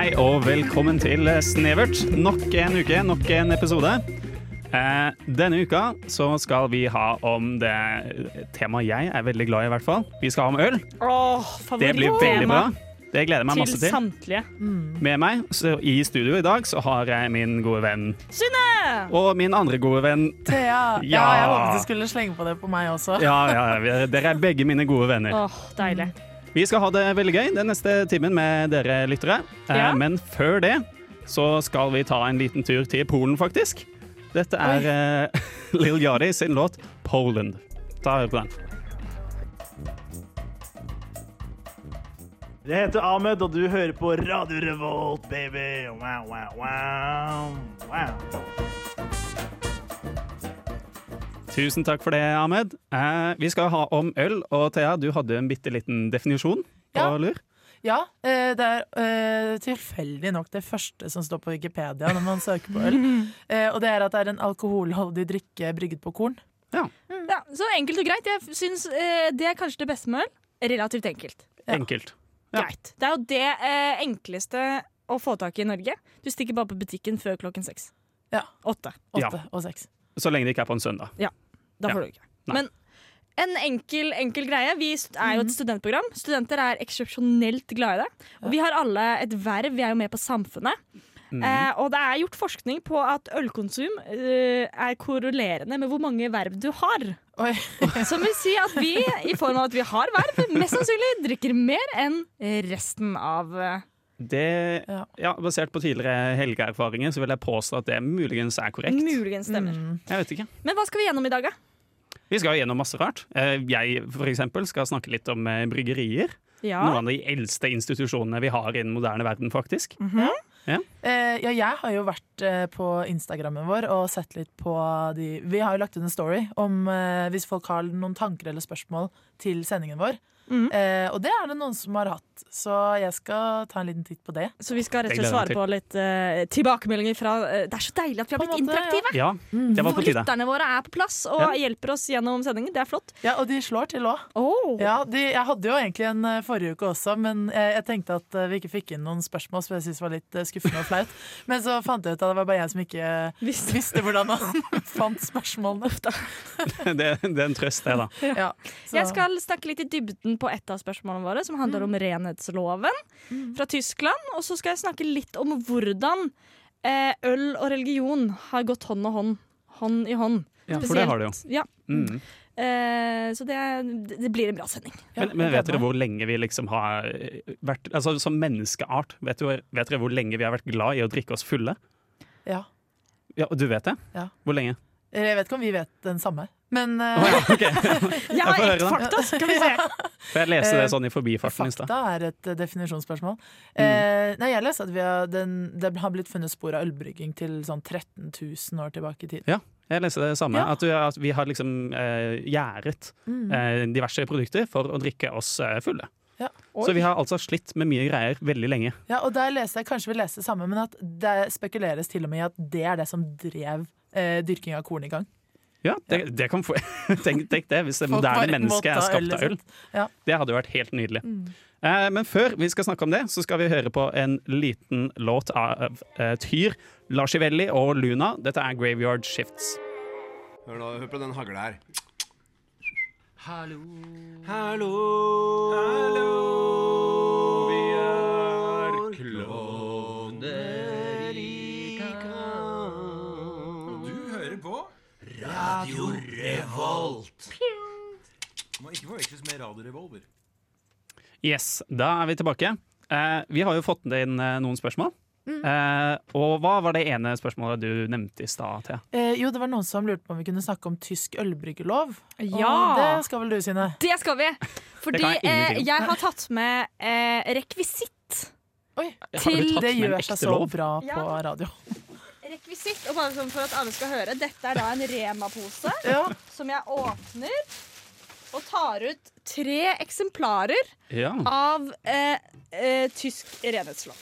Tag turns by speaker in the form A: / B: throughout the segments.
A: Hei og velkommen til Snevert. Nok en uke, nok en episode. Eh, denne uka så skal vi ha om det temaet jeg er veldig glad i, i hvert fall. Vi skal ha om øl.
B: Åh,
A: Det blir veldig bra. Det gleder jeg meg
B: Til
A: masse til.
B: Til samtlige.
A: Med meg så i studio i dag så har jeg min gode venn
B: Synne!
A: og min andre gode venn.
C: Thea. Ja.
A: Ja.
C: jeg håpet du skulle slenge på det på meg også.
A: Ja, ja, dere er begge mine gode venner.
B: Åh, deilig.
A: Vi skal ha det veldig gøy den neste timen med dere lyttere. Eh,
B: Ja.
A: Men før det så skal vi ta en liten tur til Polen, faktisk. Dette er uh, Lil Yachty sin låt 'Poland'. Ta hør på den.
D: Jeg heter Ahmed, og du hører på Radio Revolt, baby. Wow, wow, wow. wow.
A: Tusen takk for det, Ahmed. Eh, vi skal ha om øl, og Thea, du hadde en bitte liten definisjon på
C: Ja.
A: lur.
C: Ja, eh, det er eh, tilfeldig nok det første som står på Wikipedia når man søker på øl. Eh, Og det er at det er en alkoholholdig drikke brygget på korn.
B: Ja, så enkelt og greit. Jeg syns eh, det er kanskje det beste med øl. Relativt enkelt.
C: Ja.
A: Enkelt. Ja.
B: Greit. Det er jo det eh, enkleste å få tak i i Norge. Du stikker bare på butikken før klokken seks.
C: Ja.
B: Åtte.
C: Åtte og seks.
A: Så lenge det ikke er på en søndag.
B: Da
A: Ja.
B: får du ikke.
A: Nei.
B: Men en enkel, enkel greie. Vi er jo et studentprogram. Studenter er eksepsjonelt glad i det. Og vi har alle et verv. Vi er jo med på Samfunnet.
A: Mm.
B: Eh, og det er gjort forskning på at ølkonsum eh, er korrelerende med hvor mange verv du har.
C: Oi.
B: Som vil si at vi, i form av at vi har verv, mest sannsynlig drikker mer enn resten av eh,
A: Det,
C: Ja.
A: ja, basert på tidligere helgeerfaringer så vil jeg påstå at det muligens er korrekt.
B: muligens stemmer.
C: Mm.
A: Jeg vet ikke.
B: Men hva skal vi gjennom i dag, da?
A: Vi skal gjennom masse rart. Eh, Jeg for eksempel skal snakke litt om eh, bryggerier.
B: Ja.
A: Noen av de eldste institusjonene vi har i den moderne verden, faktisk.
C: Eh, ja, jeg har jo vært på Instagrammen vår og sett litt på de Vi har jo lagt ut en story om hvis folk har noen tanker eller spørsmål til sendingen vår.
B: Mhm.
C: Eh, og det er det noen som har hatt, så jeg skal ta en liten titt på det.
B: Så vi skal rett og slett svare på litt eh, tilbakemeldinger fra eh, Det er så deilig at vi har blitt
C: måte,
B: interaktive.
A: Ja, det var på tide.
B: Lytterne våre er på plass og
A: Ja.
B: hjelper oss gjennom sendingen. Det er flott.
C: Ja, Og de slår til òg.
B: Oh.
C: Ja, jeg hadde jo egentlig en eh, forrige uke også, men jeg, jeg tenkte at eh, vi ikke fikk inn noen spørsmål, som jeg syntes var litt eh, skuffende og flaut. Men så fant jeg ut at det var bare jeg som ikke
B: visste,
C: visste hvordan man fant spørsmålene.
A: Det, det er en trøst, det, da.
C: Ja, så-
B: Jeg skal snakke litt i dybden på et av spørsmålene våre, som handler om renhetsloven fra Tyskland. Og så skal jeg snakke litt om hvordan eh, øl og religion har gått hånd og hånd. Hånd i hånd.
A: Ja, for det har det jo.
B: Ja.
A: Mm.
B: Eh, så det, det blir en bra sending.
C: ja,
A: Men, men vet dere hvor lenge vi liksom har vært Altså Som menneskeart, vet, du, vet dere hvor lenge vi har vært glad i å drikke oss fulle?
C: Ja.
A: Ja, Du vet det?
C: Ja.
A: Hvor lenge?
C: Jeg vet ikke om vi vet den samme, men uh...
A: oh, ja, okay.
B: Jeg har ett fakta, skal vi se.
A: Får jeg lese det sånn i forbifarten i stad.
C: fakta er et eh, definisjonsspørsmål.
A: Mm.
C: Eh, nei, jeg leste at vi har, den, det har blitt funnet spor av ølbrygging til sånn 13 000 år tilbake i tid.
A: Jeg leste det samme.
C: Ja.
A: At, vi, at vi har liksom eh, gjæret
C: Mm.
A: eh, diverse produkter for å drikke oss eh, fulle.
C: Ja.
A: Så vi har altså slitt med mye greier veldig lenge.
C: Ja, og der leste jeg, kanskje vi leste det samme, men at det spekuleres til og med i at det er det som drev eh, dyrking av korn i gang.
A: Ja, det, det kan få, tenk, tenk det, hvis det moderne mennesket er skapt av øl.
C: Ja.
A: Det hadde jo vært helt nydelig.
C: Mm.
A: Eh, men før vi skal snakke om det, så skal vi høre på en liten låt av uh, Tyr, Larsivelli og Luna. Dette er Graveyard Shifts.
E: Hør, da, hør på den hagla her.
F: Hallo.
E: Hallo.
F: Vi
E: Radio Revolt.
F: Må ikke forveksles med Radio Revolver.
A: Yes, da er vi tilbake. Eh, vi har jo fått inn eh, noen spørsmål.
C: Mm.
A: Eh, og hva var det ene spørsmålet du nevnte i stad, Thea?
C: Eh, jo, det var noen som lurte på om vi kunne snakke om tysk ølbryggelov.
B: Ja.
C: Og det skal vel du, Sine?
B: Det skal vi! Fordi
A: jeg
B: eh, jeg har tatt med eh, rekvisitt.
C: Oi,
A: Har du
B: Til-
A: tatt
C: det
A: med en
C: gjør
A: ekte
C: seg så
A: lov?
C: bra på
B: Ja.
C: radio.
B: Rekvisitt, og bare sånn for at alle skal høre, dette er da en Rema-pose
C: Ja.
B: som jeg åpner og tar ut tre eksemplarer
A: Ja.
B: av eh, eh, tysk renhetslov.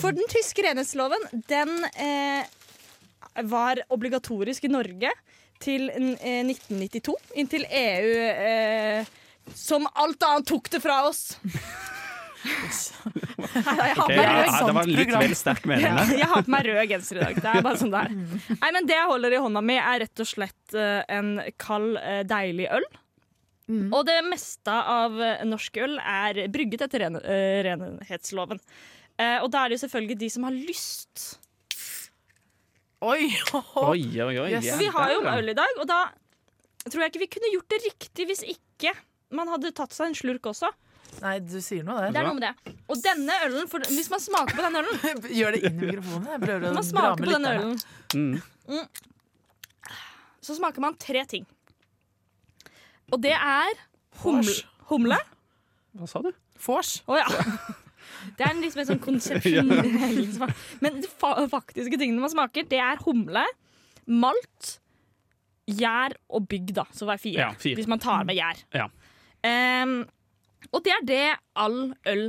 B: For den tyske renhetsloven, den eh, var obligatorisk i Norge til eh, 1992, inntil EU eh, som alt annet tok det fra oss. På
A: ja, det var litt vel sterk mening der.
B: Jeg har på meg rød genser i dag. Det er bare sånn det er. Nei, men det jeg holder i hånda mi, er rett og slett eh, en kald, eh, deilig øl.
C: Mm.
B: Og det meste av eh, norsk øl er brygget etter ren, renhetsloven. Eh, og da er det jo selvfølgelig de som har lyst.
C: Oi!
A: Oi, oi, oi.
C: Yes.
B: Vi har jo øl i dag, og da tror jeg ikke vi kunne gjort det riktig hvis ikke man hadde tatt seg en slurk også.
C: Nei, du sier noe
B: Det er noe med det. Og denne ølen, for hvis man smaker på denne ølen
C: Gjør det inn i mikrofonen. Jeg prøver å
B: man
C: dra med
B: på denne ølen,
A: Mm.
B: så smaker man tre ting. Og det er humle. Humle.
A: Hva sa du?
C: Vors.
B: Å ja. Det er en sånn konsepsjonell smak. Men de fa faktiske tingene man smaker, det er humle, malt, gjær og bygg, da. Så hver fire.
A: Ja, fire.
B: Hvis man tar med gjær.
A: Ja.
B: Ehm, og det er det all øl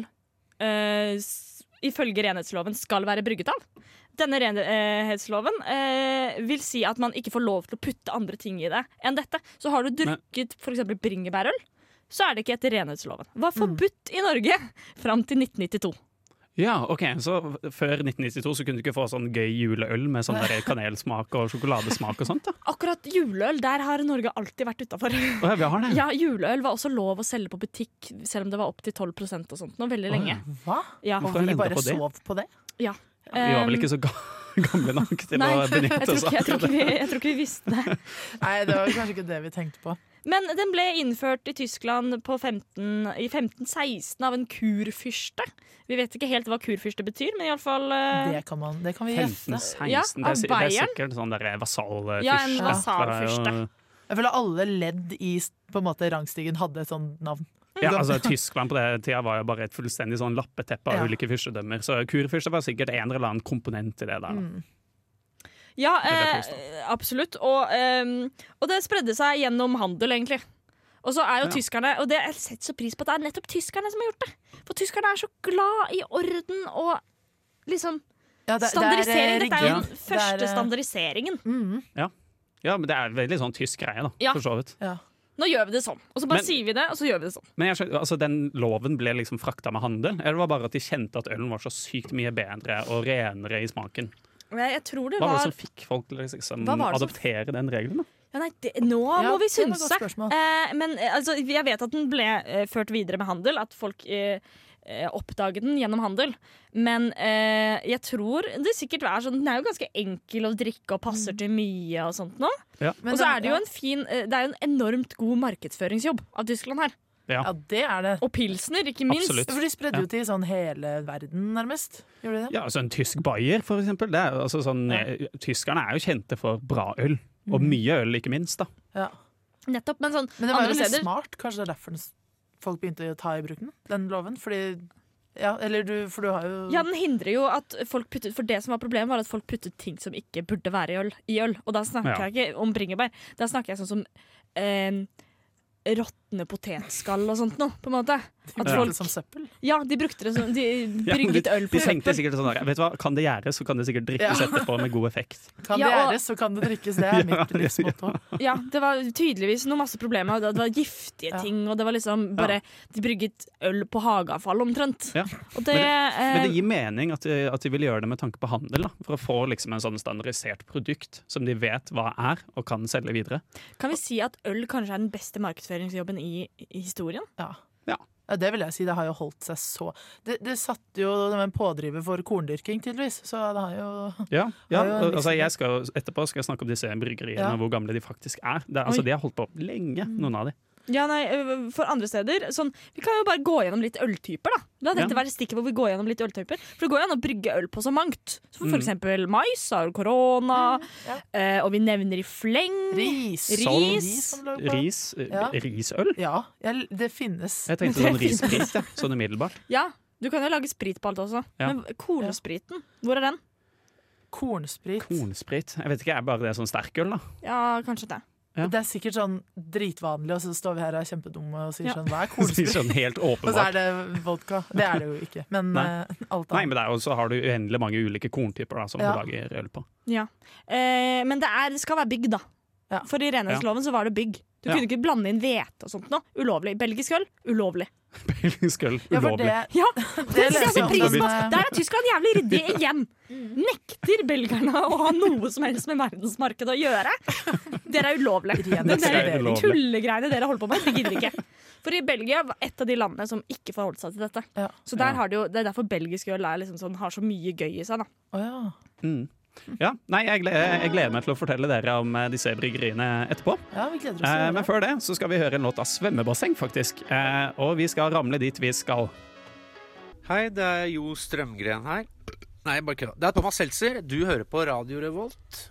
B: uh, ifølge renhetsloven skal være brygget av. Denne renhetsloven uh, vil si at man ikke får lov til å putte andre ting i det enn dette. Så har du drukket f.eks. bringebærøl, så er det ikke etter renhetsloven. Var forbudt i Norge fram til 1992.
A: Ja, ok, Så før 1992 så kunne du ikke få sånn gøy juleøl med sånn der kanelsmak og sjokoladesmak og sånt? da?
B: Akkurat juleøl, der har Norge alltid vært utafor.
A: Oh, ja, vi har det.
B: Ja, juleøl var også lov å selge på butikk, selv om det var opptil 12% og sånt nå, veldig lenge.
C: Hva?
B: Ja.
C: Og
A: Hvorfor
C: vi bare
A: på det?
C: sov på det?
B: ja.
A: Vi var vel ikke så gamle nok til
B: Nei,
A: å benytte oss av det.
B: vi, jeg tror ikke vi visste det.
C: Nei, det var kanskje ikke det vi tenkte på.
B: Men den ble innført i Tyskland på 15, i 1516 av en kurfyrste. Vi vet ikke helt hva kurfyrste betyr, men iallfall uh,
C: Det kan, man, det kan vi gjette.
A: 1516,
B: Ja,
A: det, er, det er sikkert sånn der vasallfyrste.
B: Ja, en
A: Det
B: Ja.
C: Jeg føler alle ledd i på en måte, rangstigen hadde et sånt navn.
A: Ja, altså Tyskland på den tida var jo bare et fullstendig sånn lappeteppe av
C: Ja.
A: ulike fyrstedømmer. Så kurfyrste var sikkert en eller annen komponent i det der. da.
C: Mm.
B: Ja, eh, absolutt. Og, eh, og det spredde seg gjennom handel, egentlig. Og så er jo
A: Ja.
B: tyskerne Og det jeg setter så pris på at det er nettopp tyskerne som har gjort det. For tyskerne er så glad i orden og liksom
C: Ja, det- det er, eh,
B: Standardisering. Dette er jo den første
C: Det er, eh,
B: standardiseringen.
C: Mm,
A: Ja, men det er veldig sånn tysk greie, da.
B: Ja.
A: For så vidt.
C: ja.
B: Nå gjør vi det sånn. Og så bare
A: Men-
B: sier vi det, og så gjør vi det sånn.
A: Men jeg altså den loven ble liksom frakta med handel, eller var det bare at de kjente at ølen var så sykt mye bedre og renere i smaken?
B: Jeg, jeg tror det
A: Hva var
B: var
A: det som fikk folk til å liksom
B: var som-
A: adoptere den regelen? da?
B: ja, nei, det, Nå
C: Ja,
B: må vi synse. Eh, men eh, altså, jeg vet at den ble eh, ført videre med handel, at folk eh, eh, oppdaget den gjennom handel. Men eh, jeg tror det sikkert er sånn Den er jo ganske enkel å drikke og passer til mye og sånt nå.
C: Ja.
B: Og så er det jo en fin Det er jo en enormt god markedsføringsjobb av Tyskland her.
A: Ja.
C: Ja, det er det.
B: Og pilsner, ikke minst.
A: Absolutt.
C: For de spredde
A: Ja.
C: jo til sånn hele verden, nærmest. Gjorde de det?
A: Ja, altså En tysk bayer, for eksempel. Det er, altså sånn,
C: Ja.
A: eh, Tyskerne er jo kjente for bra øl. Og
C: Mm.
A: mye øl, ikke minst. da.
C: Ja.
B: Nettopp, men sånn
C: Men det var jo litt smart. Kanskje det er derfor folk begynte å ta i bruk den, den loven. Fordi Ja, eller du For du har jo
B: Ja, den hindrer jo at folk puttet For det som var problemet, var at folk puttet ting som ikke burde være i øl. I øl. Og da snakker
A: Ja.
B: jeg ikke om bringebær. Da snakker jeg sånn som eh, råtne potetskall og sånt noe, på en måte.
C: de
B: At
C: brukte
B: folk
C: det som søppel.
B: Ja, de brukte det som De
A: Ja,
B: brygget øl
A: De
B: på
A: tenkte
B: søppel.
A: sikkert sånn vet du hva, Kan det gjæres, så kan det sikkert drikkes
C: Ja.
A: etterpå med god effekt.
C: Kan det gjæres, så kan det drikkes. Det er mitt livsmotto.
B: Ja, det var tydeligvis noe masse problemer. Det var giftige
C: Ja.
B: ting, og det var liksom bare De brygget øl på hageavfall, omtrent.
A: Ja.
B: Og det,
A: Men det
B: eh,
A: gir mening at de, at de vil gjøre det med tanke på handel. da, For å få liksom en sånn standardisert produkt som de vet hva er, og kan selge videre.
B: kan vi si at øl kanskje er den beste markedsføringsjobben i, i historien?
C: Ja.
A: Ja.
C: Ja, det vil jeg si. Det har jo holdt seg så Det, det satte jo dem en pådriver for korndyrking, tydeligvis. Så det har jo
A: Ja, ja
C: Har jo liksom...
A: altså jeg skal, Etterpå skal jeg snakke om disse bryggeriene
C: Ja.
A: og hvor gamle de faktisk er. Det, altså, de har holdt på lenge, noen av de.
B: Ja, nei, For andre steder sånn, Vi kan jo bare gå gjennom litt øltyper. da La dette
A: Ja.
B: være stikket hvor vi går gjennom litt øltyper For det går jo an å brygge øl på så mangt. Så for
A: Mm.
B: eksempel mais, har korona,
C: Ja.
B: eh, og vi nevner i fleng.
C: Ris.
B: Ris.
C: på.
A: Ris,
C: Ja.
A: risøl?
C: Ja, det finnes.
A: Jeg tenkte sånn rissprit, ja. sånn umiddelbart.
B: Ja, du kan jo lage sprit på alt også.
A: Ja.
B: Men kornspriten, hvor er den?
C: Kornsprit.
A: Kornsprit. Jeg vet ikke, er bare det sånn sterkøl, da?
B: Ja, kanskje det.
A: Ja.
C: Det er sikkert sånn dritvanlig, og så står vi her og er kjempedumme og sier
B: Ja.
C: sånn Hva er
A: Sier sånn helt
C: Og så er det vodka. Det er det jo ikke. Men
A: Nei.
C: eh, alt
A: Nei, men det er jo, så har du uendelig mange ulike korntyper da, som
C: Ja.
A: du lager øl på.
B: Ja. Eh, men det, er, det skal være bygg, da.
C: Ja.
B: For i renhetsloven så var det bygg. Du
A: Ja.
B: kunne ikke blande inn hvete og sånt noe. Ulovlig. Belgisk øl ulovlig.
A: belgisk øl
C: Ja, for
A: ulovlig.
C: det,
B: Ja,
C: det
B: det setter
C: leser
B: jeg
C: jeg
B: pris på! Der er Tyskland jævlig ryddig igjen. Nekter belgerne å ha noe som helst med verdensmarkedet å gjøre. Dere er ulovlige.
A: Det ulovlig.
B: tullegreiene dere holder på med, det gidder ikke. For i Belgia var et av de landene som ikke forholdt seg til dette.
C: Ja.
B: Så der har det, jo, det er derfor belgisk øl er liksom sånn, har så mye gøy i seg. Da.
C: Oh, ja.
A: Mm. Ja, nei, jeg jeg gleder meg til å fortelle dere om eh, disse bryggeriene etterpå.
C: ja, vi gleder oss
A: Eh, men før det så skal vi høre en låt av Svømmebasseng, faktisk. Eh, og vi skal ramle dit vi skal.
G: Hei, det er Jo Strømgren her. Nei, bare kødda. Det er Thomas Seltzer. Du hører på Radio Revolt.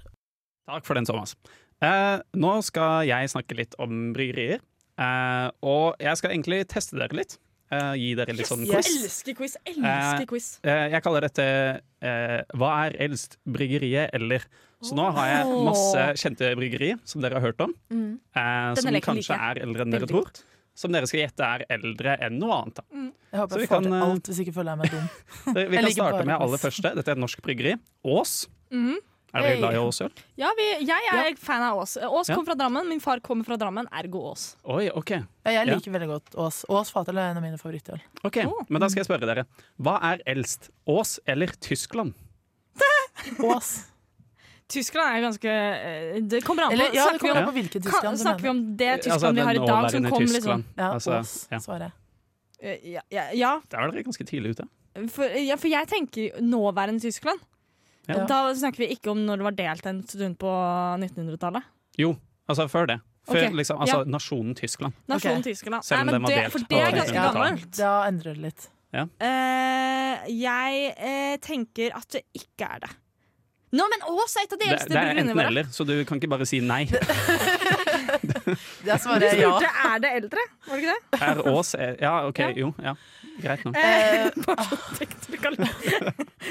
A: Takk for den, Thomas. Eh, nå skal jeg snakke litt om bryggerier. Eh, og jeg skal egentlig teste dere litt. Eh, gi dere litt sånn
C: Yes.
A: quiz.
B: Elsker quiz! Elsker
A: Eh,
B: quiz.
A: uh, jeg kaller dette eh, Hva er eldst, bryggeriet eller? Så nå har jeg masse kjente bryggeri som dere har hørt om.
B: Mm.
A: Eh, som kanskje
B: like.
A: er eldre enn dere
B: Veldig
A: tror.
B: godt.
A: Som dere skal gjette er eldre enn noe annet. Da.
C: Jeg håper jeg får
A: kan,
C: til
A: eh,
C: alt, hvis ikke føler jeg meg dum.
A: Vi kan starte med aller første. Dette er et norsk bryggeri. Ås.
B: Mhm.
A: Er dere glad i Ås øl?
B: Ja, vi, jeg er fan av Ås. Ås
A: Ja.
B: kom fra Drammen, min far kommer fra Drammen, ergo Ås.
A: Oi, OK.
C: Ja, jeg liker veldig godt Ås. Ås Fatøl er en av mine favorittøl.
A: Ok,
B: Oh.
A: Men da skal jeg spørre dere. Hva er eldst? Ås eller Tyskland?
C: Ås.
B: Tyskland er ganske eh, Det kommer an på.
C: Eller, ja, det
B: snakker, vi om,
C: på hvilken Tyskland kan,
B: snakker vi om det
A: Altså,
B: Tyskland vi har i dag, som kom liksom
C: Ja,
A: Altså,
C: Ås,
A: ja.
C: svarer jeg.
B: Eh, Ja, ja, ja,
A: Der var dere ganske tidlig ute.
B: for, ja, for jeg tenker nåværende Tyskland.
A: Ja.
B: Da snakker vi ikke om når det var delt en stund på 1900-tallet.
A: Jo, altså før det. Før
B: okay.
A: liksom, altså
B: ja.
A: nasjonen Tyskland.
B: Nasjonen
C: okay.
B: Tyskland.
A: Selv om
B: Nei,
A: den var
B: det,
A: delt
B: for det er
A: 1900-tallet.
B: ganske gammelt.
C: da endrer det litt.
B: Eh, jeg uh, tenker at det ikke er det. Nå, men er et av de eldste
A: det er enten eller, så du kan ikke bare si nei.
B: Du
C: svarer jeg ja.
B: spurte er det eldre, var det ikke det?
A: Er Ås Ja, OK, jo. Ja. Greit nå.
C: Eh,
B: Bare så tenkte vi kan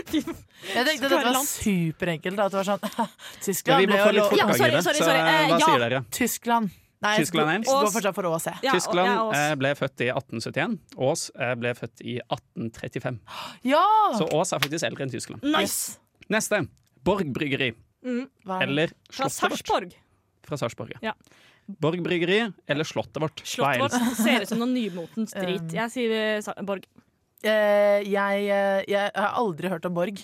B: Fy faen.
C: Jeg tenkte dette var superenkelt. At det var sånn Tyskland
A: vi må
C: ble
A: få
C: jo lov
A: ja,
B: sorry,
A: det.
B: sorry,
A: Så
B: sorry. Eh,
A: hva
B: ja.
A: sier dere?
C: Tyskland. Nei,
A: Tyskland
C: gå-
A: eldst.
C: Gå fortsatt for Ås, jeg.
B: Ja,
A: Tyskland
B: ja, Ås.
A: eh, ble født i 1871. Ås eh, ble født i 1835.
C: Ja!
A: Så Ås er faktisk eldre enn Tyskland.
B: Nice!
A: Neste. Borg bryggeri.
C: Hva er?
A: Eller
B: Fra
A: Slottet vårt.
B: Sarpsborg.
A: Fra Sarpsborg.
B: Ja.
A: Borg bryggeri eller Slottet vårt.
B: Slottet vårt ser ut som noe nymotens drit.
C: Um.
B: Jeg sier eh, Borg.
C: Uh, jeg, uh, jeg har aldri hørt om Borg.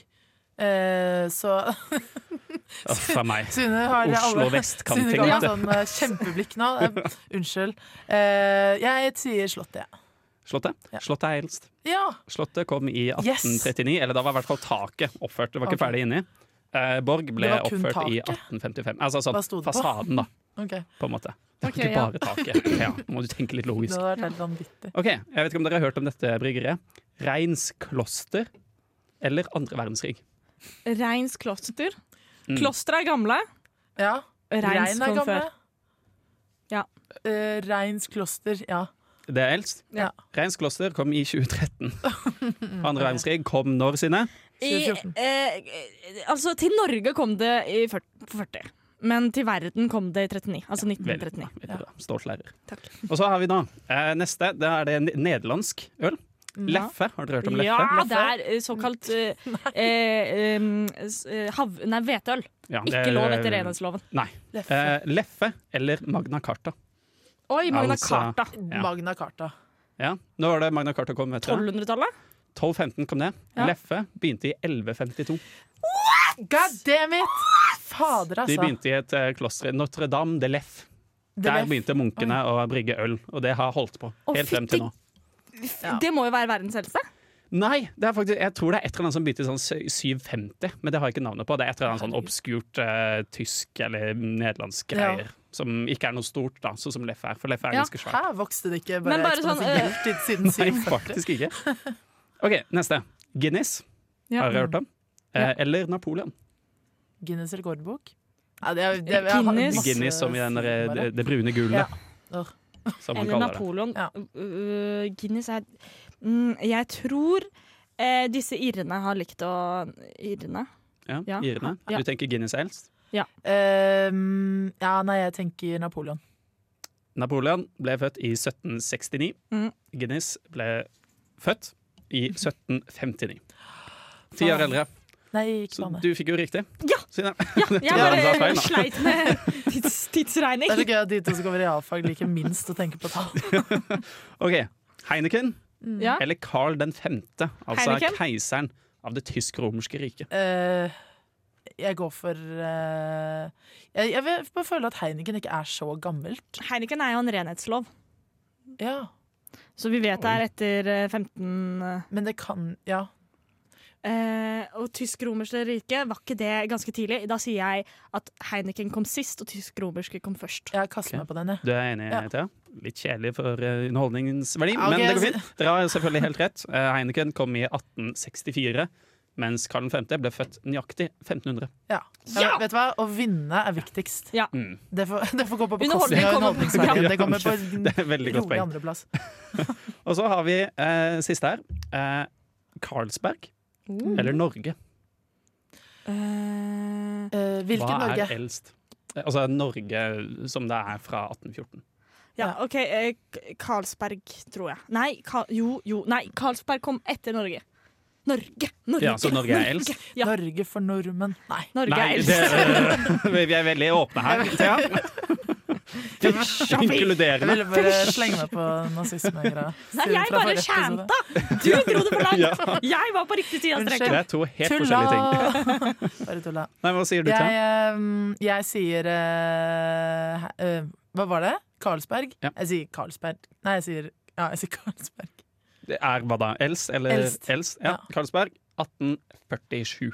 C: Eh, så
A: Å, fra meg. Oslo vestkant,
C: Sune ga meg sånn eh, kjempeblikk nå. Eh, unnskyld. Eh, jeg sier Slottet, ja.
A: Slottet?
C: Ja.
A: Slottet er eldst.
C: ja.
A: Slottet kom i
C: Yes.
A: 1839, eller da var i hvert fall taket oppført. Det var ikke
C: okay.
A: ferdig inni. Eh, Borg ble
C: var kun
A: i
C: taket?
A: 1855. Altså sånn fasaden, da,
C: Okay.
A: på en måte. Det var
B: okay,
A: ikke
B: ja.
A: bare taket. Ja, nå må du tenke litt
C: Det
A: logisk. Ok, Jeg vet ikke om dere har hørt om dette bryggeriet. Reins kloster eller andre verdenskrig.
B: Reins kloster.
A: Mm.
B: Klostre er gamle.
C: Ja.
B: Reins
C: Rein er gamle.
B: før. Ja.
C: Uh, Reins kloster, ja.
A: Det er eldst.
C: Ja.
A: Reins kloster kom i 2013. Andre verdenskrig kom når sine?
B: I, eh, eh, altså, til Norge kom det i 40, på 40. Men til verden kom det i 39. Altså
A: Veldig
B: 1939.
A: bra. Veldig bra. Stolt lærer.
B: Takk.
A: Og så har vi da eh, neste. Det er det nederlandsk øl. Leffe. Har dere hørt om Leffe?
B: Ja, det er eh, såkalt uh, eh, um, eh, hav... Nei, hvetøl.
A: Ja,
B: Ikke
A: er-
B: lov etter renhetsloven.
A: Nei.
C: Leffe.
A: Eh, Leffe eller Magna Carta.
B: Oi, Magna
A: Altså-
B: Carta.
A: ja.
C: Magna Carta.
A: Ja, Nå var det Magna Carta kom? Vet dere?
B: 1200-tallet?
A: 1215 kom det.
B: Ja.
A: Leffe begynte i 1152.
C: God damn it! Fader,
A: De
C: altså.
A: begynte i et eh, kloster i Notre-Dame de Leffe. Der begynte munkene å brygge øl, og det har holdt på helt frem til nå.
C: Ja.
B: Det må jo være verdens eldste.
A: Nei, det er faktisk, jeg tror det er et eller annet som begynte i sånn 750, men det har jeg ikke navnet på. Det er et eller annet sånn obskurt uh, tysk eller nederlandsk
C: Ja.
A: greier. Som ikke er noe stort, da, sånn som Leffe er. For Leffe er
B: Ja.
A: ganske svært.
C: Her vokste det ikke bare,
B: bare sånn,
C: eksponentielt siden siden
A: Nei, faktisk ikke. OK, neste. Guinness
B: Ja.
A: har dere hørt om. Eh, Eller Napoleon.
C: Guinness rekordbok? Ja, det er, det er,
B: Guinness.
A: Guinness som i den det, det brune gullet,
C: Ja.
A: Som man
B: Eller
A: det.
B: Napoleon.
C: Ja.
B: Uh, Guinness er mm, Jeg tror uh, disse irrene har likt å Irrene?
A: Ja,
B: Ja.
A: Irene.
B: Ja.
A: Du tenker Guinness er eldst?
C: Uh, ja, nei, jeg tenker Napoleon.
A: Napoleon ble født i 1769.
B: Mm.
A: Guinness ble født i 1759. Ti år eldre.
C: Nei, ikke
A: Så du fikk jo riktig.
B: Ja!
A: Siden-
B: Ja, jeg
A: Ja, det var
B: bare
A: feil,
B: sleit med tids, tidsregning.
C: Det er så gøy at de to som går i realfag liker minst å tenke på tall.
A: OK. Heineken
B: mm.
A: eller Carl den femte, altså
B: Heineken?
A: keiseren av det tysk-romerske riket?
C: Uh, jeg går for uh, jeg, jeg vil bare føle at Heineken ikke er så gammelt.
B: Heineken er jo en renhetslov,
C: Ja,
B: så vi vet det er etter eh, 15 eh,
C: Men det kan Ja.
B: Eh, og tysk-romerske rike, var ikke det ganske tidlig? Da sier jeg at Heineken kom sist, og tysk-romerske kom først.
C: Jeg kaster
A: okay.
C: meg på den, jeg.
A: Du er enig,
C: Ja.
A: Thea? Litt kjedelig for uh, underholdningens
C: verdi, okay.
A: men det går fint. Dere har selvfølgelig helt rett. Uh, Heineken kom i 1864, mens Karl 5. ble født nøyaktig 1500.
C: Ja. Ja, vet du hva? Å vinne er viktigst.
A: Mm.
C: Det får, det får gå på bekostning av underholdningsverdien. Det kommer på
A: Det er veldig godt
C: rolig
A: poeng.
C: andreplass.
A: Og så har vi eh, siste her. Eh, Carlsberg
B: Uh.
A: eller Norge?
B: Uh,
C: hvilken hvilket
A: Hva
C: Norge?
A: er eldst? Eh, Altså Norge som det er fra 1814.
B: ja, OK. Karlsberg, tror jeg. Nei, Ka jo, jo. Nei, Karlsberg kom etter Norge. Norge! Norge!
A: Ja, så Norge er eldst?
B: Ja,
C: Norge for nordmenn. Nei.
B: Norge
A: Nei,
B: er
A: det,
B: eldst.
A: eh, vi er veldig åpne her, Thea.
C: Jeg ville bare slenge meg på nazisme-greia.
B: Nei, jeg bare chanta! Du dro det for langt!
A: Ja.
B: Jeg var på riktig side av
C: streken.
A: Det er to helt
C: Tulla!
A: forskjellige ting.
C: Bare tulla.
A: Nei, Hva sier du,
C: til
A: Thea?
C: Jeg, jeg sier uh, eh, Hva var det? Carlsberg?
A: Ja.
C: Jeg sier Carlsberg. Nei, jeg sier, ja, jeg sier Carlsberg.
A: Det er hva da? Els? eller
C: eldst?
A: Ja,
C: Ja.
A: Carlsberg 1847.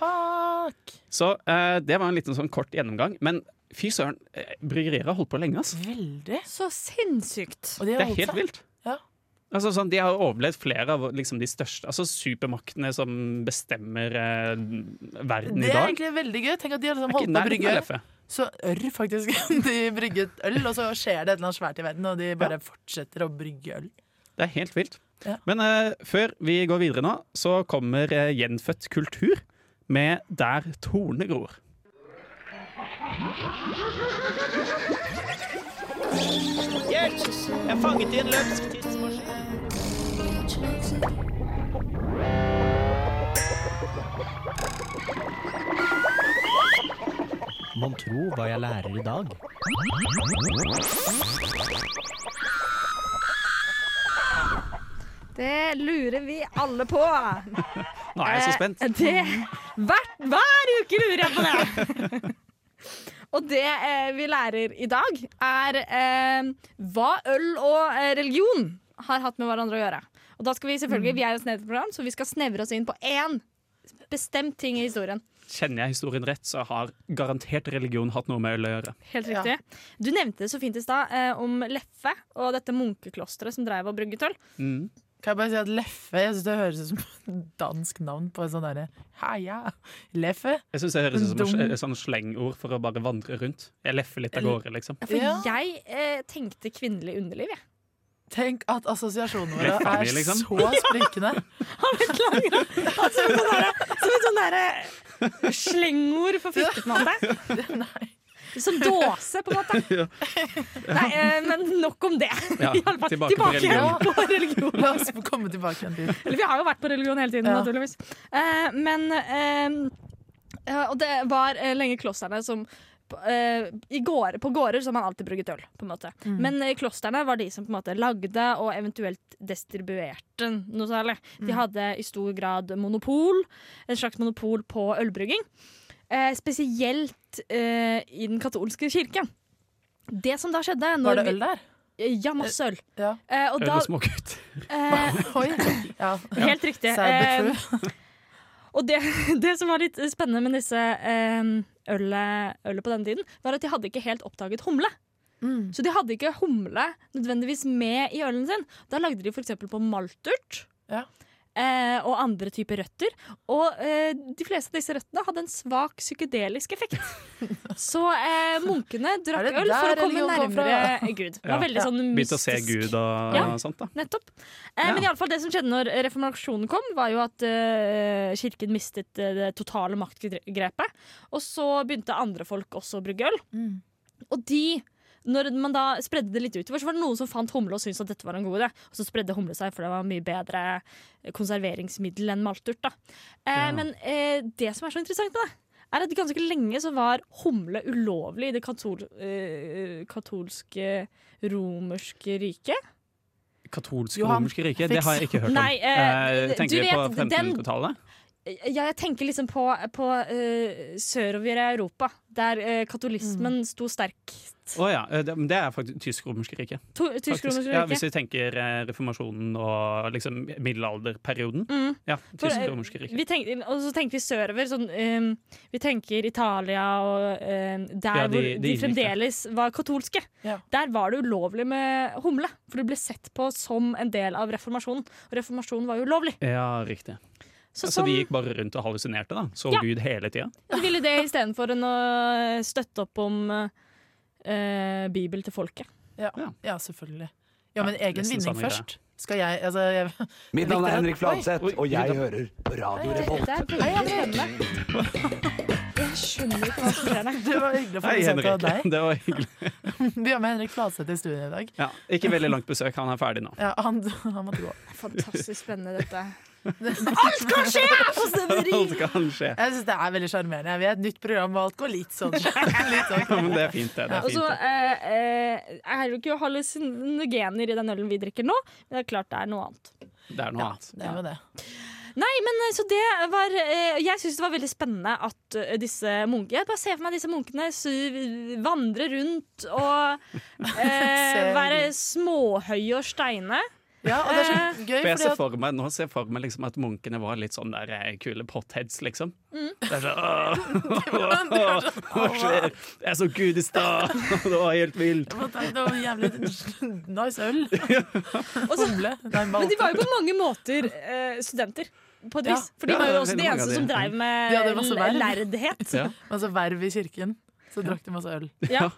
C: Fuck!
A: Så uh, det var en liten sånn kort gjennomgang. Men fy søren, eh, bryggerier har holdt på lenge, Altså.
C: Veldig.
B: Så sinnssykt.
C: Og de
A: Det er helt
C: seg.
A: vilt.
C: Ja.
A: Altså, sånn, de har overlevd flere av liksom, de største Altså supermaktene som bestemmer eh, verden
C: Det er egentlig veldig gøy. Tenk at de har liksom holdt på å brygge Så ørr, faktisk. De brygget øl, og så skjer det et eller annet svært i verden, og de bare fortsetter å brygge øl.
A: Det er helt vilt.
C: Ja.
A: Men uh, før vi går videre nå, så kommer uh, Gjenfødt kultur med Der tornet gror.
D: Hjelp! Jeg er fanget i en løpsk tidsmaskin.
H: Mon tro hva jeg lærer i dag.
B: Det lurer vi alle på.
A: Nå er jeg så spent.
B: Eh, Det, hver, hver uke lurer jeg på det! Og det eh, vi lærer i dag, er eh, hva øl og eh, religion har hatt med hverandre å gjøre. Og da skal Vi selvfølgelig, vi er et snevert program, så vi skal snevre oss inn på én bestemt ting i historien.
A: Kjenner jeg historien rett, så har garantert religion hatt noe med øl å gjøre.
B: Helt
C: Ja.
B: riktig. Du nevnte det så fint i stad eh, om Leffe og dette munkeklosteret som drev og brygget øl.
A: Mm.
C: Kan jeg bare si at Leffe jeg synes det høres ut som dansk navn på en sånn derre Heia, Leffe.
A: Jeg syns det høres ut som et sånn slengord for å bare vandre rundt. Jeg leffer litt av gårde, liksom.
B: For
C: Ja.
B: jeg eh, tenkte kvinnelig underliv, jeg.
C: Tenk at assosiasjonene våre er
A: liksom.
C: så sprikende.
B: Altså, som et sånn sånn derre slengord for fittemåte.
C: Nei.
B: Som dåse, på en måte. Nei, eh, men nok om det.
A: Ja,
B: tilbake,
A: tilbake på
B: religion. på religion.
C: La oss komme tilbake igjen til
B: Eller vi har jo vært på religion hele tiden,
C: Ja.
B: naturligvis. Eh, men eh, Og det var eh, lenge klosterne som eh, i gårde, På gårder så har man alltid brygget øl, på en måte. Men eh, klostrene var de som på en måte lagde og eventuelt distribuerte noe særlig. De hadde i stor grad monopol, en slags monopol på ølbrygging. Eh, spesielt eh, i den katolske kirken. Det som da skjedde
C: Var det øl der?
B: Ja, masse øl.
C: Ja.
B: Eh, og
A: Øl og smågutt.
B: eh,
C: Oi. Ja.
B: Helt riktig. Eh, og det, det som var litt spennende med disse eh, ølet, ølet på denne tiden, var at de hadde ikke helt oppdaget humle.
C: Mm.
B: Så de hadde ikke humle nødvendigvis med i ølen sin. Da lagde de f.eks. på malturt.
C: Ja.
B: Eh, og andre typer røtter. Og eh, de fleste av disse røttene hadde en svak psykedelisk effekt. Så eh, munkene drakk øl for å komme nærmere Gud. Det var
A: Ja.
B: veldig sånn
A: Begynte å se. Gud og
B: Ja.
A: sånt, da.
B: Nettopp. Eh, Men i alle fall det som skjedde når reformasjonen kom, var jo at eh, kirken mistet eh, det totale maktgrepet. Og så begynte andre folk også å brygge øl.
C: Mm.
B: Og de, når man da spredde det litt utover, så var det noen som fant humle og syntes at dette var en god idé. Og så spredde humle seg, for det var mye bedre konserveringsmiddel enn malturt. Da. Eh,
A: Ja.
B: Men eh, det som er så interessant med det, er at ganske lenge så var humle ulovlig i det katol eh, katolske romerske riket.
A: Katolske
C: Johan,
A: romerske riket? Det har jeg ikke hørt om.
B: Nei, eh,
A: Eh, tenker
B: du
A: vi på
B: vet, den-
A: 1500-tallet?
B: Ja, jeg tenker liksom på, på uh, sørover i Europa, der uh, katolismen sto sterkt.
A: Å ja. eh, Det, det er faktisk tysk-romerske rike.
B: Tysk-romerske
A: Ja, hvis vi tenker uh, reformasjonen og liksom middelalderperioden.
B: Mm.
A: Ja, tysk-romerske rike.
B: Og så tenker vi sørover. Sånn, um, vi tenker Italia og um, der
A: Ja, de-
B: hvor
A: de
B: de
A: det.
B: fremdeles var katolske.
C: Ja.
B: Der var det ulovlig med humle, for det ble sett på som en del av reformasjonen. Og reformasjonen var jo ulovlig.
A: Ja, riktig.
B: Så
A: Så
B: sånn,
A: de gikk bare rundt og hallusinerte, da? Så
B: Ja.
A: Gud hele tida?
B: de ville det istedenfor å støtte opp om uh, Bibel til folket.
C: Ja,
A: Ja.
C: ja selvfølgelig. Ja, men egen vinning først. Skal jeg Altså, jeg
I: Mitt navn er Henrik Fladseth, og jeg hører på Radio
B: Det,
I: Revolt.
B: det er veldig spennende. Jeg skjønner ikke hva som skjer der.
C: Det var hyggelig å få besøk av deg.
A: Det var hyggelig.
C: Vi har med Henrik Fladseth i studio i dag.
A: Ja, ikke veldig langt besøk, han er ferdig nå.
C: Ja, han, han måtte gå.
B: Fantastisk spennende, dette.
C: Alt kan skje på stederi!
A: Alt kan skje.
C: Jeg syns det er veldig sjarmerende. Vi er et nytt program, og alt går litt sånn. Litt
A: Ja,
C: sånn.
A: men det er fint, det. det er
B: Også,
A: fint, det.
B: eh, jeg har jo ikke hallusinogener i den ølen vi drikker nå, men det er klart det er noe annet.
A: Det er noe
C: Ja,
A: annet.
C: det er jo det.
B: Nei, men eh, så det var eh, Jeg syns det var veldig spennende at eh, disse munkene Jeg bare ser for meg disse munkene vandre rundt og eh, være småhøye og steine.
C: Ja, og det er så
B: Eh,
C: gøy,
A: For jeg ser for meg, nå ser jeg for meg liksom at munkene var litt sånn der eh, kule potheads, liksom.
B: Mm.
A: Det er åh, Hva skjer? Jeg så Gud i stad! Det var helt vilt.
C: det var jævlig nice øl.
B: Og
C: Humle. Nei,
B: Men de var jo på mange måter eh, studenter. På et
C: Ja.
B: vis. For de var jo
A: er
B: også de eneste som drev med
C: lærdhet. masse verv.
A: Ja.
C: Verv i kirken. Så drakk de masse øl.
B: Ja.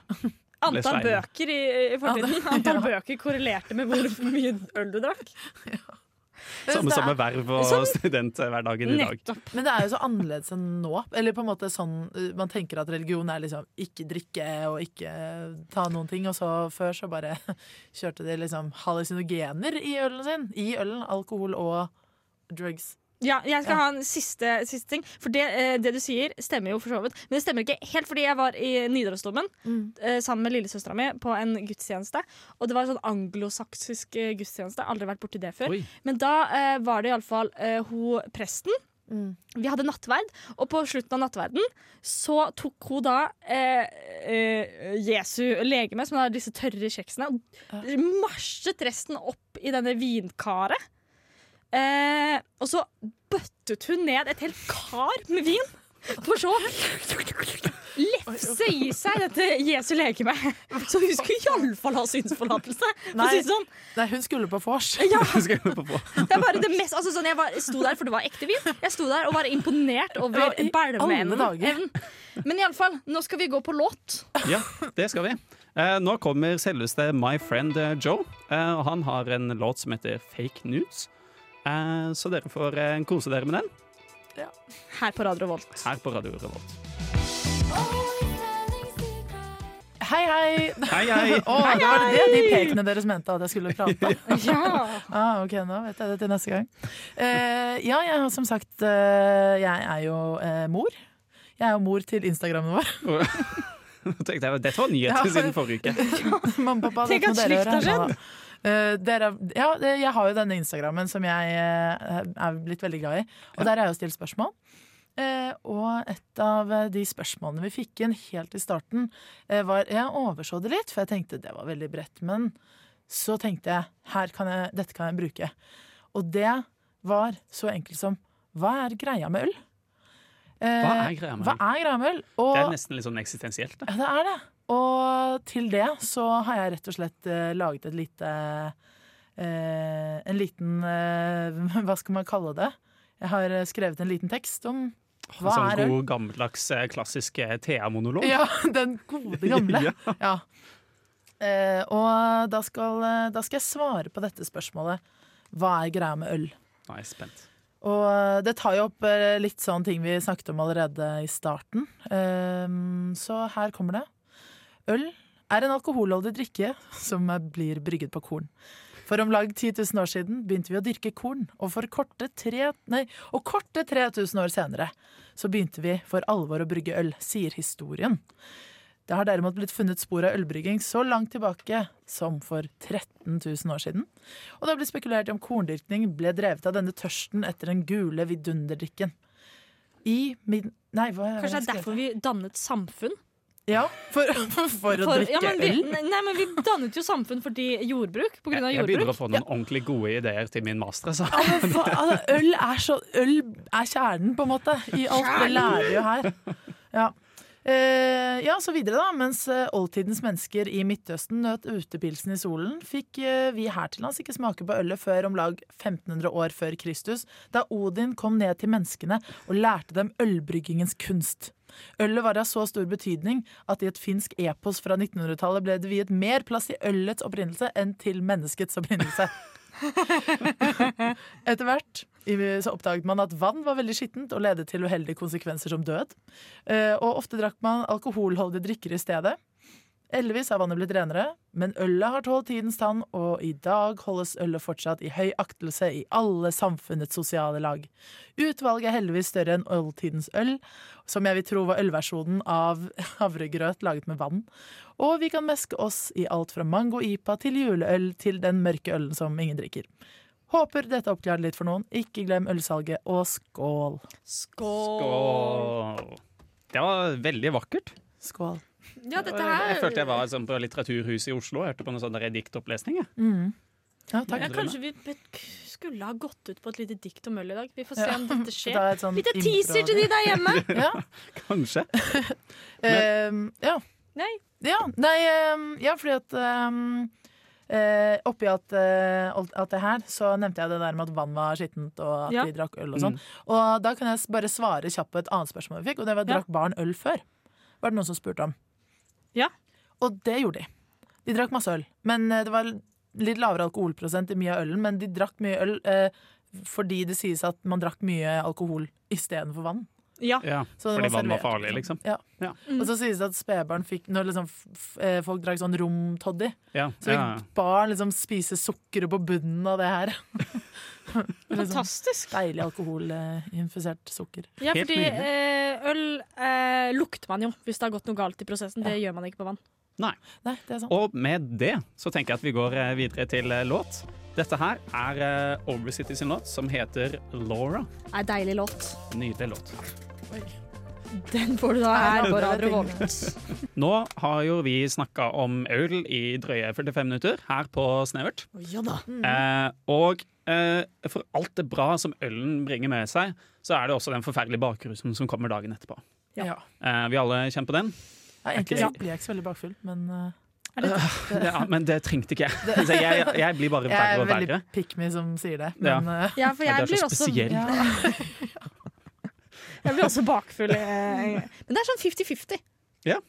B: Antall bøker i, i fortiden. Antall
C: ja.
B: bøker korrelerte med hvor mye øl du drakk.
A: Ja.
C: Samme
A: som med verv og
B: Sånn.
A: studenthverdagen i dag.
B: Nettopp.
C: Men det er jo så annerledes enn nå. Eller på en måte sånn uh, Man tenker at religion er liksom ikke drikke og ikke ta noen ting, og så før så bare kjørte de liksom hallusinogener i ølen sin. I ølen. Alkohol og drugs.
B: Ja, jeg skal
C: Ja.
B: ha en siste, siste ting. For det, eh, det du sier, stemmer jo for så vidt. Men det stemmer ikke helt, fordi jeg var i Nidarosdomen eh, sammen med lillesøstera mi på en gudstjeneste. Og det var en sånn anglosaksisk eh, gudstjeneste. Aldri vært borti det før.
A: Oi.
B: Men da eh, var det iallfall eh, hun presten.
C: Mm.
B: Vi hadde nattverd, og på slutten av nattverden så tok hun da eh, eh, Jesu legeme, som er disse tørre kjeksene, og marsjet resten opp i denne vinkaret. Eh, og så bøttet hun ned et helt kar med vin, for så lefse i seg dette Jesu legeme. Så hun skulle iallfall ha synsforlatelse.
C: Nei.
B: si sånn.
C: Nei, hun skulle på vors.
B: Ja,
A: Skal på på.
B: det er bare det mest, altså sånn, jeg var, sto der, for det var ekte vin. Jeg sto der og var imponert over bælmeevnen. Men iallfall, nå skal vi gå på låt.
A: Ja, det skal vi. Eh, nå kommer selveste My Friend eh, Joe. Eh, han har en låt som heter Fake News. Eh, så dere får eh, kose dere med den
B: Her på Radio Revolt.
A: her på Radio Revolt.
C: Hei, hei!
A: Hei, hei!
C: Å, det var det de pekene deres mente at jeg skulle prate.
B: Ja.
C: Ah, ok, nå vet jeg det til neste gang. Uh, ja, jeg har som sagt uh, Jeg er jo uh, mor. Jeg er jo mor til Instagrammen vår.
A: Dette var nyheter
C: Ja.
A: siden forrige uke.
C: Mamma og pappa,
B: Tenk at slikt har
C: høre. Eh, dere, ja, jeg har jo denne Instagrammen som jeg eh, er blitt veldig glad i. Og der har jeg jo stilt spørsmål. Eh, og et av eh, de spørsmålene vi fikk inn helt i starten, eh, var Jeg overså det litt, for jeg tenkte det var veldig bredt. Men så tenkte jeg her kan jeg, dette kan jeg bruke. Og det var så enkelt som Hva er greia med øl? Eh,
A: Hva er greia med øl?
C: er greia med øl? Og,
A: Det er nesten litt sånn eksistensielt. Da.
C: ja, det er det. Og til det så har jeg rett og slett eh, laget et lite eh, En liten eh, Hva skal man kalle det? Jeg har eh, skrevet en liten tekst om hva
A: sånn
C: er øl.
A: god, gammeldags, eh, klassisk eh, Thea-monolog.
C: Ja, den gode gamle.
A: Ja.
C: ja. Eh, og da skal, eh, da skal jeg svare på dette spørsmålet. Hva er greia med øl?
A: Nå er jeg spent.
C: Og eh, det tar jo opp eh, litt sånne ting vi snakket om allerede i starten. Ehm, så her kommer det. Øl er en alkoholholdig drikke som blir brygget på korn. For om lag 10 000 år siden begynte vi å dyrke korn, og for korte, tre, nei, og korte 3000 år senere så begynte vi for alvor å brygge øl, sier historien. Det har derimot blitt funnet spor av ølbrygging så langt tilbake som for 13 000 år siden. Og det har blitt spekulert i om korndyrkning ble drevet av denne tørsten etter den gule vidunderdrikken. I min... Nei, hva
B: Kanskje det er derfor vi dannet samfunn?
C: Ja, for, for å
B: For-
C: drikke
B: ja, men vi,
C: øl?
B: nei, men vi dannet jo samfunn fordi jordbruk. På grunn av
A: Jeg, jeg begynner å få noen ordentlig gode ideer til min master. Så.
C: Ja, men hva- altså, øl, er så, øl er kjernen, på en måte, i alt. Det lærer jo her. Ja. Eh, ja, så videre da. Mens eh, oldtidens mennesker i Midtøsten nøt utepilsen i solen, fikk eh, vi her til lands ikke smake på ølet før om lag 1500 år før Kristus, da Odin kom ned til menneskene og lærte dem ølbryggingens kunst. Ølet var av så stor betydning at i et finsk epos fra 1900-tallet ble det viet mer plass i ølets opprinnelse enn til menneskets opprinnelse. Etter hvert så oppdaget man at vann var veldig skittent og ledet til uheldige konsekvenser som død. Eh, Og ofte drakk man alkoholholdige drikker i stedet. Heldigvis har vannet blitt renere, men ølet har tålt tidens tann, og i dag holdes ølet fortsatt i høy aktelse i alle samfunnets sosiale lag. Utvalget er heldigvis større enn oldtidens øl, som jeg vil tro var ølversjonen av havregrøt laget med vann. Og vi kan meske oss i alt fra mango-ipa til juleøl til den mørke ølen som ingen drikker. Håper dette oppklarte litt for noen. Ikke glem ølsalget, og skål.
A: Skål. Det var veldig vakkert.
C: Skål.
B: Ja, dette
A: Jeg,
B: her
A: jeg følte jeg var sånn, på Litteraturhuset i Oslo og hørte på noen sånne diktopplesning.
C: Mm. Ja, takk.
B: ja, Kanskje vi skulle ha gått ut på et lite dikt om øl i dag. Vi får se
C: Ja.
B: om dette skjer.
C: det er et sånn
B: Lite teaser til de der hjemme!
C: Ja.
A: Kanskje.
C: uh, ja.
B: Nei.
C: Ja, nei, ja, fordi at um, uh, Oppi at, eh, alt, det her, så nevnte jeg det der med at vann var skittent, og at
B: Ja.
C: vi drakk øl og sånn. Og da kan jeg bare svare kjapt på et annet spørsmål vi fikk, og det var
B: Ja.
C: drakk barn øl før? Var det noen som spurte om.
B: Ja.
C: Og det gjorde de. De drakk masse øl. Men eh, det var litt lavere alkoholprosent i mye av ølen, men de drakk mye øl eh, fordi det sies at man drakk mye alkohol istedenfor vann.
B: Ja.
A: Ja,
C: Så
A: fordi vann var farlig, liksom.
C: Ja.
A: Ja.
C: Og så sies det at spedbarn fikk Når liksom eh, folk drakk sånn romtoddy,
A: Ja,
C: så fikk
A: ja.
C: barn liksom spise sukkeret på bunnen av det her. liksom
B: Fantastisk.
C: deilig alkoholinfisert sukker.
B: Ja, fordi eh, øl eh, lukter man jo hvis det har gått noe galt i prosessen. Det gjør man ikke på vann.
C: Nei, det er sant.
A: Og med det så tenker jeg at vi går eh, videre til låt. Dette her er Over Overcity sin låt, som heter Laura.
B: Er deilig låt.
A: Nydelig låt.
B: Den får du da her på Radio Volt.
A: Nå har jo vi snakka om øl i drøye 45 minutter her på Snevert.
B: Ja da.
A: Eh, og eh, for alt det bra som ølen bringer med seg, så er det også den forferdelige bakrusen som kommer dagen etterpå.
C: Ja.
A: Eh, vi alle kjenner på den.
C: Ja, egentlig
A: Ja.
C: blir jeg ikke så veldig bakfull, men eh,
A: Ja, men det trengte ikke jeg. Jeg, jeg blir bare
C: verre og
A: verre Jeg er
C: veldig
A: verre.
C: pick me som sier det. Men eh,
B: Ja, for jeg blir
A: så
B: også. Jeg blir også bakfull. eh, Men det er sånn 50-50.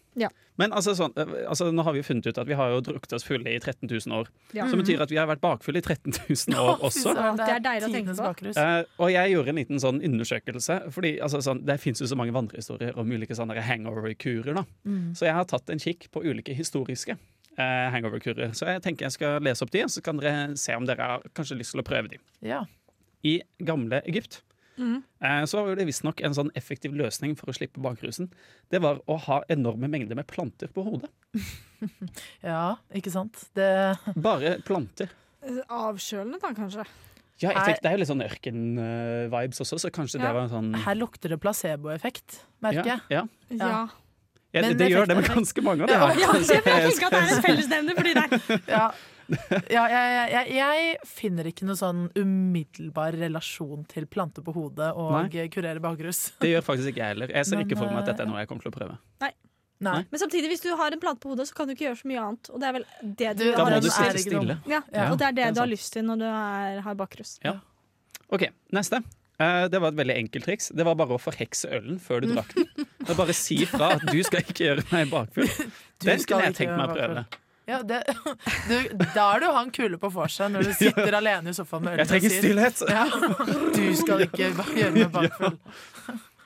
A: Men altså, sånn, eh, altså, nå har vi jo funnet ut at vi har jo drukket oss fulle i 13 000 år.
B: Ja.
A: Som betyr at vi har vært bakfulle i 13 000 år også.
C: Ja,
B: Det er deilig å tenke på.
A: Eh, og jeg gjorde en liten sånn undersøkelse, Fordi altså, sånn, det fins jo så mange vandrehistorier om ulike sånne hangover-kurer.
C: Mm.
A: Så jeg har tatt en kikk på ulike historiske uh, hangover-kurer. Så jeg tenker jeg skal lese opp de, så kan dere se om dere har kanskje lyst til å prøve de.
C: Ja.
A: I gamle Egypt Eh, så var det visstnok en sånn effektiv løsning for å slippe bakrusen. Det var å ha enorme mengder med planter på hodet.
C: ja, ikke sant? Det
A: Bare planter.
B: Avkjølende, da, kanskje.
A: Ja, jeg tenkte, Det er jo litt sånn ørken-vibes også, så kanskje
B: Ja.
A: det var en sånn
C: Her lukter det placeboeffekt, merker
A: ja,
C: jeg.
A: ja.
B: Ja.
C: Ja.
A: Ja, det, det gjør det med ganske mange av det
C: Ja,
A: her.
B: Ja, jeg tenker at det er en fellesnevner for de der.
C: Ja. Ja, jeg, jeg, jeg finner ikke noen sånn umiddelbar relasjon til plante på hodet og kurere bakrus.
A: Det gjør faktisk ikke jeg heller. Jeg ser
C: Men,
A: ikke for meg at dette
C: eh,
A: er noe jeg kommer til å prøve.
C: Nei.
B: Men samtidig, hvis du har en plante på hodet, så kan du ikke gjøre så mye annet. Og det er vel det du,
C: Du,
A: Da
B: har
A: må du
C: er
A: sitte
B: til.
C: ikke dum.
A: stille.
B: Ja,
C: Ja,
B: og det er det,
A: det er
B: du har lyst til når du er, har bakrus.
A: Ja. OK, neste. Uh, det var et veldig enkelt triks. Det var bare å forhekse ølen før du drakk den. Bare si fra at du skal ikke gjøre meg bakfull.
C: Du
A: Den skulle jeg tenkt meg å prøve.
C: Ja, det, du, da er du han kule på vorset når du sitter alene i sofaen med øl
A: Jeg trenger stillhet.
C: Ja, du skal ikke gjøre meg bakfull.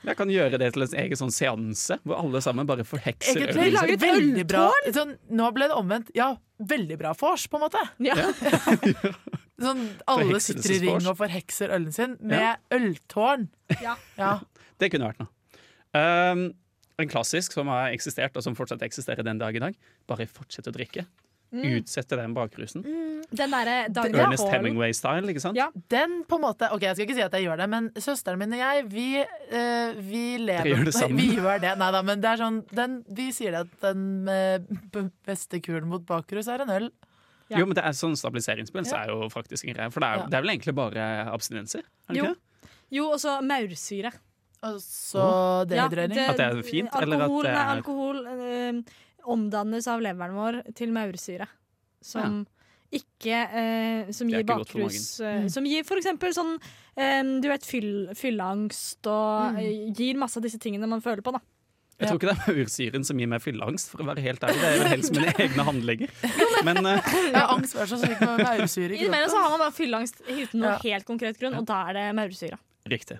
A: Jeg kan gjøre det til en egen sånn seanse, hvor alle sammen bare forhekser
C: Egentlig
A: ølen.
B: lager et
C: veldig bra sånn, Nå ble det omvendt. Ja, veldig bra vors, på en måte.
B: Ja.
C: Sånn, alle sitter i ring og forhekser ølen sin med øltårn.
B: Ja.
C: Ja.
A: Det kunne vært noe. Um, en klassisk som har eksistert, og som fortsatt eksisterer den dag i dag. Bare fortsett å drikke.
B: Mm.
A: Utsette den bakrusen.
B: Den derre
A: Ernest. Hemingway-style, ikke sant?
B: Ja.
C: Den på en måte Ok, jeg skal ikke si at jeg gjør det, men søsteren min og jeg, vi, uh, vi lever
A: Dere gjør det sammen.
C: Vi gjør det. Nei da, men det er sånn den, Vi sier det at den uh, beste kuren mot bakrus er en øl.
B: Ja.
A: Jo, men det er sånn stabiliseringsspill, så er jo faktisk en greie. For det er,
C: Ja.
A: det er vel egentlig bare abstinenser? Er det
B: Jo.
A: ikke det?
B: Jo, og så maursyre.
C: Og oh. dehydrering.
B: Ja,
A: At det er fint, eller at
B: alkohol,
A: det
B: Nei,
A: er-
B: alkohol eh, omdannes av leveren vår til maursyre. Som ikke eh, Som gir bakrus eh,
C: Mm.
B: Som gir for eksempel sånn eh, Du vet, fyll, fylleangst og
C: Mm.
B: eh, gir masse av disse tingene man føler på, da.
A: Jeg tror ikke det er maursyren som gir meg fylleangst, for å være helt ærlig. Det er vel helst mine egne handlinger. Men uh,
C: Jeg har angst for så ikke med maursyre i
B: Innimellom så har man bare fylleangst uten noe
C: Ja.
B: helt konkret grunn, og da er det maursyra.
A: riktig.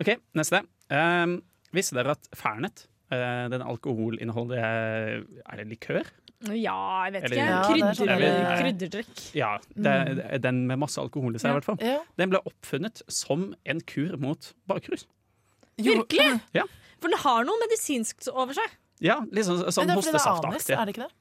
A: OK, neste. Um, visste dere at Fernet, uh, den alkoholinnholdet er, er det likør?
B: Ja, jeg vet
A: Eller-
B: ikke.
C: Ja, det er sånn
B: Krydder, krydderdrikk.
A: Ja, det, er- det er den med masse alkohol i seg, i hvert fall.
C: Ja.
A: Den ble oppfunnet som en kur mot bakrus.
B: Virkelig?
A: Ja.
B: For den har noe medisinsk over seg.
A: Ja, litt sånn, sånn hostesaftaktig.
C: er det ikke det?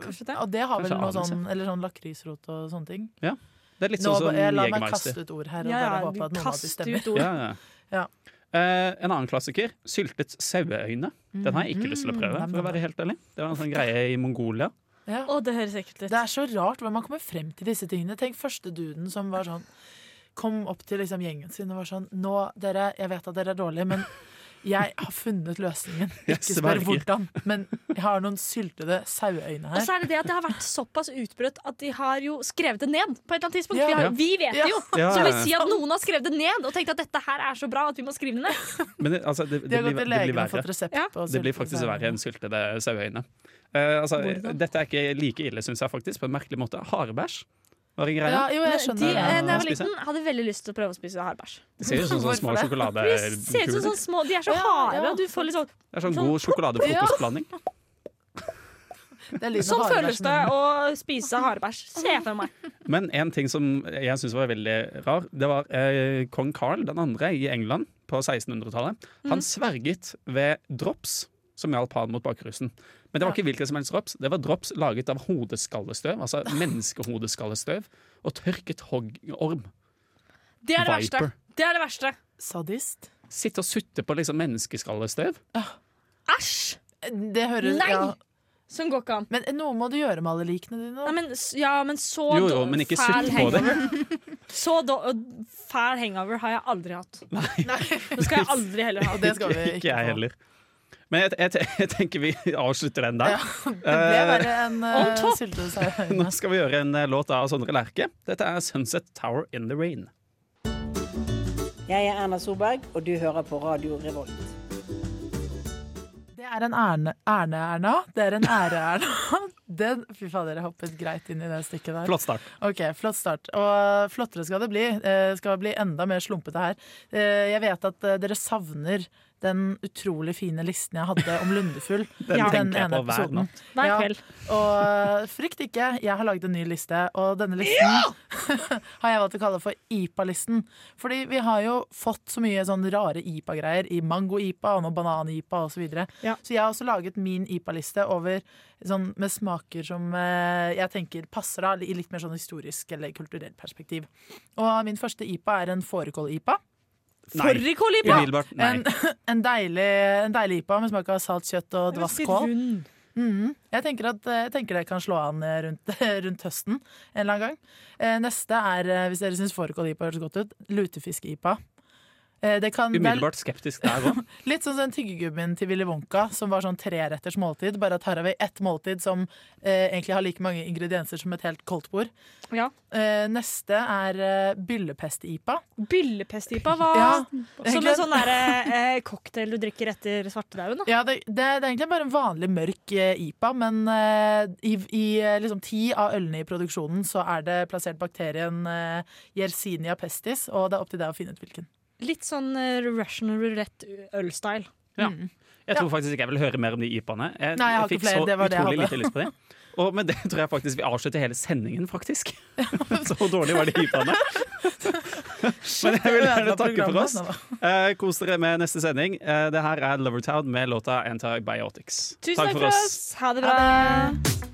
B: Kanskje det.
C: Og det har vel noe sånn Eller sånn lakrisrot og sånne ting.
A: Det er litt sånn som
C: jeg la meg kaste ut ord her og
B: Ja,
C: bare
B: ja,
C: håpe at noen av de stemmer.
B: ut ord.
A: Ja. Eh, en annen klassiker, syltet saueøyne. Den har jeg ikke lyst til å prøve, for å være helt ærlig. Det var en sånn greie i Mongolia.
C: Ja.
B: Å, det høres ekkelt ut.
C: Det er så rart hvordan man kommer frem til disse tingene. Tenk første duden som var sånn Kom opp til liksom gjengen sin og var sånn Nå, dere, jeg vet at dere er dårlige, men jeg har funnet løsningen. Ikke spør hvordan, men jeg har noen syltede saueøyne
B: Og så er det det at det har vært såpass utbrutt at de har jo skrevet det ned på et eller annet tidspunkt.
C: Ja.
B: Vi, har, vi vet
C: Ja.
B: det jo!
A: Ja,
B: Så
A: vi
B: vil si at noen har skrevet det ned og tenkt at dette her er så bra at vi må skrive det ned.
A: Men det, altså, det, det,
C: det,
A: blir, det blir verre.
B: Ja.
A: Det blir faktisk verre enn syltede saueøyne. Uh, altså, dette er ikke like ille, syns jeg faktisk, på en merkelig måte. Harebæsj var en greia?
C: Ja, jo, jeg
B: De,
C: skjønner.
B: eh, da jeg var liten, hadde veldig lyst til å prøve å spise hardbæsj.
A: Det ser ut som sånn små
B: sjokoladekuler. De ser ut som
A: sjokoladekuler.
B: små De er så
C: Ja,
B: harde,
C: ja.
B: og du får litt sånn
A: Det er sånn
B: sånn-
A: god sjokoladefrokostblanding.
C: Det
B: Sånn føles det å spise harbæsj. Se for meg.
A: Men en ting som jeg syns var veldig rar, det var eh, kong Carl den andre i England på 1600-tallet. Han sverget ved drops som hjalp han mot bakrusen. Men det var ikke hvilken som helst drops. Det var drops laget av hodeskallestøv, altså menneskehodeskallestøv, og tørket hoggorm.
B: Det er det verste. Det er det verste.
C: Sadist.
A: Sitte og sutte på liksom menneskeskallestøv.
B: Æsj!
C: Det høres
B: Nei!
C: ja.
B: Sånn går ikke an.
C: Men noe må du gjøre med alle likene dine.
B: Nei, men, ja, men så
A: Jo, jo, men ikke
B: fæl
A: sutt på det.
B: hangover. Så do, fæl hangover har jeg aldri hatt. Det skal jeg aldri heller ha.
C: Og det skal vi ikke,
A: Ikke jeg
C: få.
A: heller. Men jeg, jeg, jeg tenker vi avslutter den der.
C: Det ble bare en uh.
A: Nå skal vi gjøre en eh, låt av Sondre Lerche. Dette er 'Sunset Tower in the Rain'.
I: Jeg er Erna Solberg, og du hører på Radio Revolt.
C: Det er en Erne- Erne-Erna. Det er en ære-Erna. Den, fy fader, jeg hoppet greit inn i det stykket der.
A: Flott start.
C: Ok, Flott start. Og flottere skal det bli. Det skal bli enda mer slumpete her. Eh, Jeg vet at eh, dere savner den utrolig fine listen jeg hadde om Lundefugl.
A: Den
C: Ja.
A: tenker jeg
C: ene episoden.
A: natt.
B: Hver
C: Ja.
B: kveld.
C: Og frykt ikke, jeg har laget en ny liste, og denne listen har jeg valgt å kalle for IPA-listen. Fordi vi har jo fått så mye sånn rare IPA-greier i mango-IPA og nå banan-IPA osv. Så, videre.
B: Ja.
C: så jeg har også laget min IPA-liste over sånn med smaker som eh, jeg tenker passer da, i litt mer sånn historisk eller kulturelt perspektiv. Og min første IPA er en fårikål-IPA.
A: Umiddelbart.
C: En, en, deilig, en deilig IPA med smak av salt kjøtt og dvasskål.
B: Mm
C: -hmm. Jeg, tenker at, jeg tenker det kan slå an eh, rundt, rundt høsten en eller annen gang. Eh, neste er, eh, hvis dere syns fårikål-IPA høres godt ut, lutefiske-IPA. Eh, det kan- er
A: Umiddelbart skeptisk der òg.
C: Litt sånn som den tyggegummien til Willy Wonka, som var sånn treretters måltid. Bare at her har vi ett måltid som eh, egentlig har like mange ingredienser som et helt koldtbord.
B: Ja.
C: Eh, neste er eh, byllepest-IPA.
B: Byllepest-IPA var
C: Ja,
B: som en sånn der, eh, cocktail du drikker etter svartedauden. da.
C: Ja, det, det, det er egentlig bare en vanlig mørk eh, IPA, men eh, i, i liksom ti av ølene i produksjonen så er det plassert bakterien eh, Yersinia pestis, og det er opp til deg å finne ut hvilken.
B: Litt sånn eh, Russian roulette øl-style.
A: Ja.
C: Mm.
A: Jeg tror faktisk ikke jeg vil høre mer om de IPA-ene. Jeg,
C: Nei, jeg har
A: fikk
C: flere,
A: så
C: det var
A: utrolig lite lyst på det. Og med det tror jeg faktisk vi avslutter hele sendingen, faktisk. Så dårlig var de hypene. Men jeg vil gjerne takke for oss. Eh, kos dere med neste sending. Eh, det her er Lovertown med låta Antibiotics.
B: Tusen takk for oss. Ha det bra.